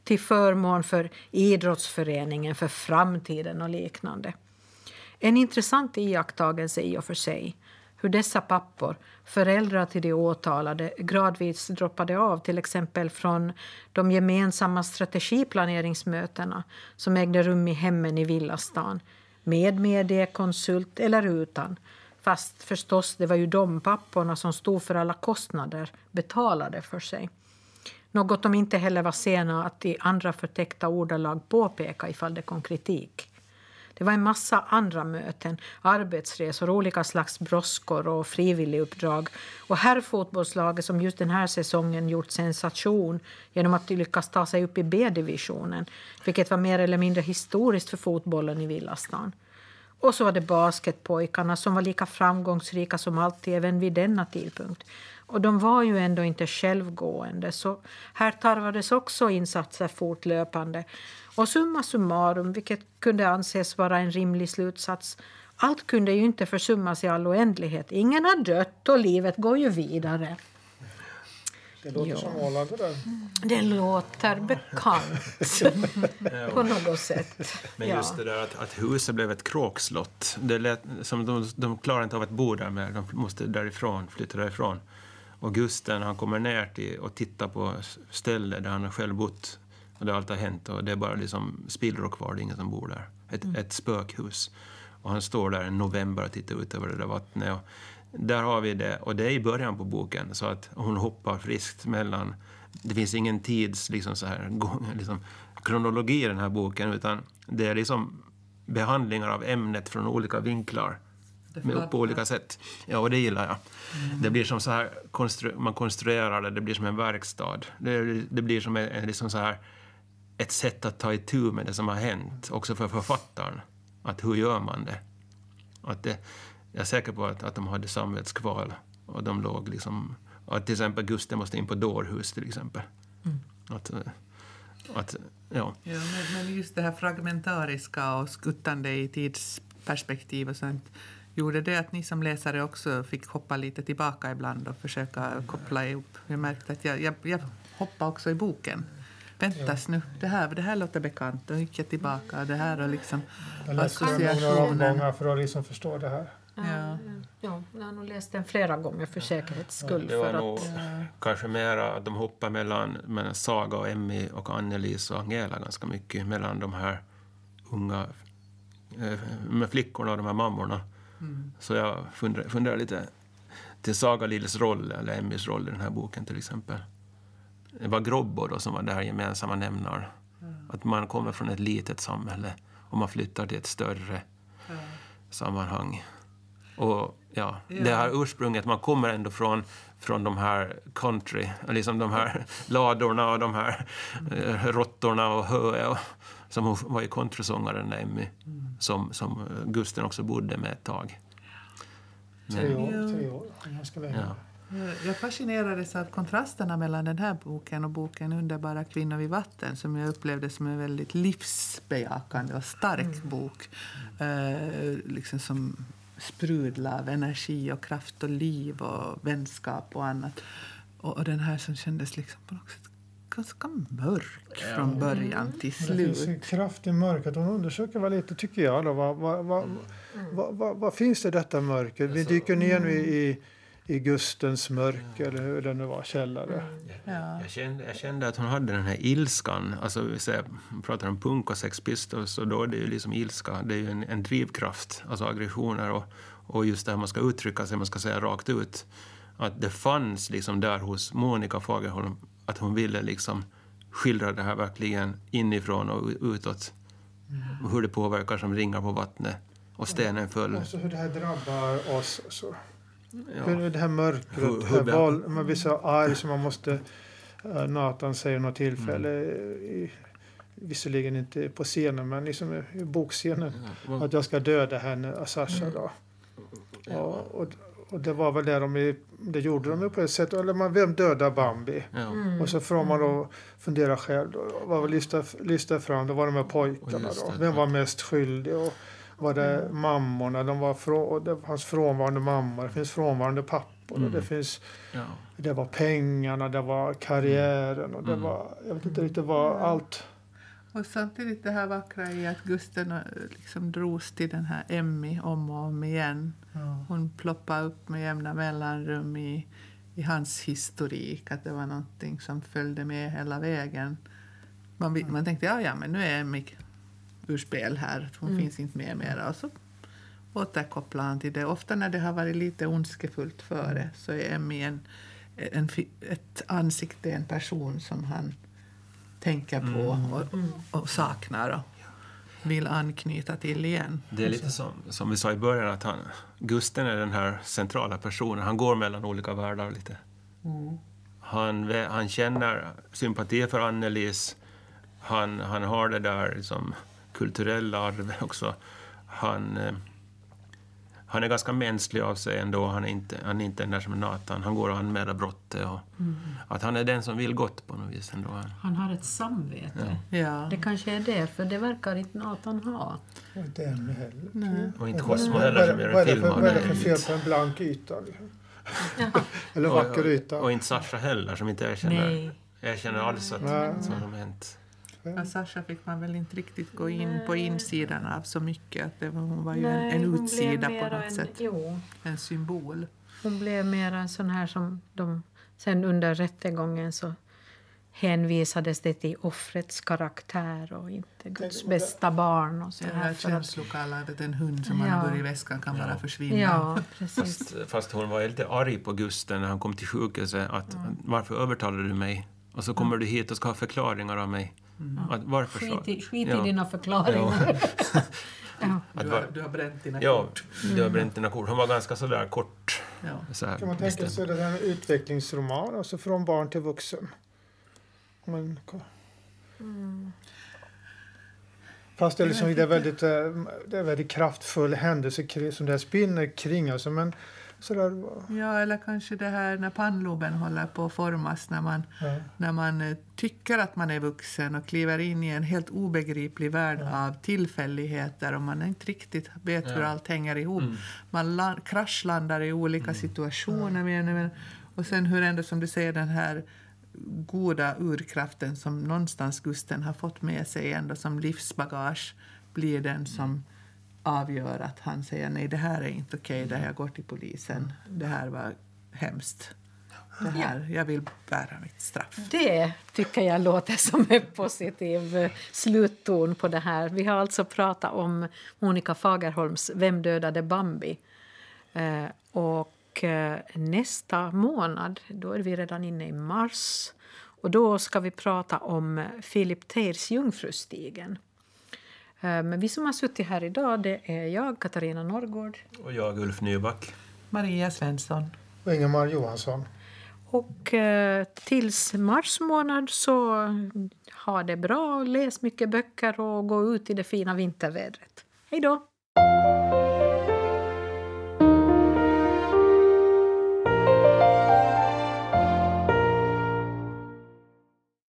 Till förmån för idrottsföreningen, för framtiden och liknande. En intressant iakttagelse i och för sig. Hur dessa pappor, föräldrar till de åtalade, gradvis droppade av till exempel från de gemensamma strategiplaneringsmötena som ägde rum i hemmen i villastan med mediekonsult eller utan. Fast förstås, det var ju de papporna som stod för alla kostnader, betalade för sig. Något de inte heller var sena att i andra förtäckta ordalag påpeka ifall det kom kritik. Det var en massa andra möten, arbetsresor, olika slags broskor och frivilliguppdrag. Och herrfotbollslaget som just den här säsongen gjort sensation genom att lyckas ta sig upp i B-divisionen, vilket var mer eller mindre historiskt för fotbollen i Villastan. Och så var det basketpojkarna som var lika framgångsrika som alltid även vid denna tidpunkt. Och de var ju ändå inte självgående, så här tarvades också insatser fortlöpande. Och summa summarum, vilket kunde anses vara en rimlig slutsats, allt kunde ju inte försummas i all oändlighet. Ingen har dött och livet går ju vidare. Det låter Ja. som Åland det där. Det låter bekant på något sätt. Men Ja. just det där att, att huset blev ett kråkslott. Det lät, som de, de klarar inte av att bo där mer. De måste därifrån, flytta därifrån. Och Gusten han kommer ner till och tittar på stället där han har själv bott. Och det allt har hänt och det är bara liksom spillror kvar, det är ingen som bor där. Ett, ett spökhus. Och han står där en november och tittar ut över det där vattnet. Och där har vi det, och det är i början på boken, så att hon hoppar friskt mellan... Det finns ingen tids liksom så här, gång, liksom, kronologi i den här boken, utan det är liksom behandlingar av ämnet från olika vinklar. Med, på olika sätt. Ja, och det gillar jag. Det blir som så här, konstru, man konstruerar det, det blir som en verkstad. Det, det blir som en, en liksom så här, ett sätt att ta itu med det som har hänt, också för författaren. Att hur gör man det? Att det jag är säker på att, att de hade samvetskval och de låg liksom... Att till exempel Gusten måste in på dårhus till exempel. Att, eh, att, ja. Ja, men, men just det här fragmentariska och skuttande i tidsperspektiv och sånt gjorde det att ni som läsare också fick hoppa lite tillbaka ibland och försöka koppla ihop. Jag märkte att jag, jag, jag hoppade också i boken. Väntas nu, det här, det här låter bekant. Då gick jag tillbaka. Det här och liksom Jag läste den några omgångar för att liksom förstå det här. Ja. Ja, jag har nog läst den flera gånger för säkerhets skull. Det var För nog att, kanske mera att de hoppar mellan, mellan Saga och Emmy och Annelies och Angela ganska mycket. Mellan de här unga eh, med flickorna och de här mammorna. Så jag funderar, funderar lite till Saga Lills roll, eller Emmys roll i den här boken till exempel. Det var Grobbo då som var där gemensamma nämnaren. Att man kommer från ett litet samhälle och man flyttar till ett större sammanhang. Och ja, det här ursprunget, man kommer ändå från, från de här country, liksom de här ladorna och de här eh, råttorna och hö och, som hon var ju countrysångaren Emmy, som, som eh, Gusten också bodde med ett tag. Tre år, tre år. Ganska länge. Ja. Jag fascinerades av kontrasterna mellan den här boken och boken Underbara kvinnor vid vatten som jag upplevde som en väldigt livsbejakande och stark bok. Eh, liksom som sprudlar av energi och kraft och liv och vänskap och annat. Och, och den här som kändes liksom på något sätt ganska mörk från början till Det finns slut. en kraft i mörkret. Hon undersöker väl lite, tycker jag. Då, vad, vad, vad, vad, vad, vad finns det i detta mörker? Vi dyker ner nu i, i Gustens mörker, eller hur det nu var, källare. Ja. Jag, kände, jag kände att hon hade den här ilskan. Alltså, vi säger, pratar om punk och Sex Pistols, och då är det ju liksom ilska. Det är ju en, en drivkraft, alltså aggressioner och, och just det här man ska uttrycka sig, man ska säga rakt ut. Att det fanns liksom där hos Monica Fagerholm att hon ville liksom skildra det här verkligen inifrån och utåt. Hur det påverkar som ringar på vattnet och stenen föll. Alltså hur det här drabbar oss. Så. Ja. Hur det här mörkret, Hur- det hur här det- val, man blir så arg så man måste... eh, Nathan säger något tillfälle, i, visserligen inte på scenen, men liksom i, bokscenen, att jag ska döda henne, Asasha. Då. Och, och, och det var väl det de, det gjorde de ju på ett sätt. Eller man, vem dödar Bambi? Ja. Och så får man då fundera själv. Då, vad var lista, lista fram? Det var de här pojkarna då. Vem var mest skyldig? Och var det mammorna? De var frå, det fanns frånvarande mammor. Det finns frånvarande pappor. Och det, finns, Ja. det var pengarna, det var karriären och det var... Jag vet inte riktigt vad allt... Och samtidigt det här vackra i att Gusten eh, liksom drogs till den här Emmy om och om igen. Hon ploppade upp med jämna mellanrum i, i hans historik. Att det var någonting som följde med hela vägen. Man, vi- man tänkte ja, ja, men nu är Emmy ur spel här. Hon finns inte med mera. Och så återkopplar han till det. Ofta när det har varit lite ondskefullt före så är Emmy en, en, ett ansikte, en person som han tänker på och, och saknar. Vill anknyta till igen. Det är lite som, som vi sa i början, att han, Gusten är den här centrala personen. Han går mellan olika världar lite. Han, vä- han känner sympati för Annelies. Han, han har det där liksom, kulturella arvet också. Han, eh, han är ganska mänsklig av sig ändå. Han är inte, han är inte den där som är Nathan. Han går och anmäler brottet. Och, Att han är den som vill gott på något vis ändå. Han, Han har ett samvete. Ja. Det kanske är det, för det verkar inte Nathan ha. Inte ännu heller. Nej. och inte Cosmo heller som gör en det film av Vad är det det. för fel på en blank yta? liksom? Eller Och- vacker och- yta? Och inte Sasha heller, som inte erkänner, Nej. erkänner alls att Nej. vad som hänt. Ja, Sasha fick man väl inte riktigt gå in på insidan av så mycket. Att det var, hon var ju Nej, en, en utsida på något en, sätt. Jo, En symbol. hon blev mer en sån här som de... Sen under rättegången så hänvisades det till offrets karaktär och inte Guds bästa barn. Och så Det här här för att, känslokallandet, en hund som man Ja. har i väskan kan bara försvinna. ja, precis. Fast, fast hon var lite arg på Gusten när han kom till sjukhuset. Att, Varför övertalade du mig? Och så kommer du hit och ska ha förklaringar av mig. Att, varför så? Skit i, skit Ja. i dina förklaringar. ja. Du, har, du har bränt dina ja, kort. du har bränt dina kort. Hon var ganska sådär kort. Ja. Så här, Kan man tänka sig det här med utvecklingsroman, alltså från barn till vuxen? Men, Fast det är, liksom, det, är väldigt, eh, det är väldigt kraftfull händelse som det här spinner kring. Alltså, men sådär, ja, eller kanske det här när pannloben håller på att formas när man, ja. när man eh, tycker att man är vuxen och kliver in i en helt obegriplig värld av tillfälligheter och man inte riktigt vet hur Ja. allt hänger ihop. Mm. Man la- kraschlandar i olika situationer. Men, men, och sen hur ändå, som du säger, den här goda urkraften som någonstans Gusten har fått med sig ändå som livsbagage blir den som avgör att han säger nej, det här är inte okej, det här jag går till polisen, det här var hemskt. Det här, jag vill bära mitt straff. Det tycker jag låter som en positiv eh, slutton på det här. Vi har alltså pratat om Monica Fagerholms Vem dödade Bambi? Eh, och eh, nästa månad, då är vi redan inne i mars, och då ska vi prata om Philip Teirs Jungfrustigen. Eh, men vi som har suttit här idag, det är jag, Katarina Norrgård. Och jag, Ulf Nyback. Maria Svensson. Och Ingemar Johansson. Och eh, tills mars månad så ha det bra, läs mycket böcker och gå ut i det fina vintervädret. Hej då!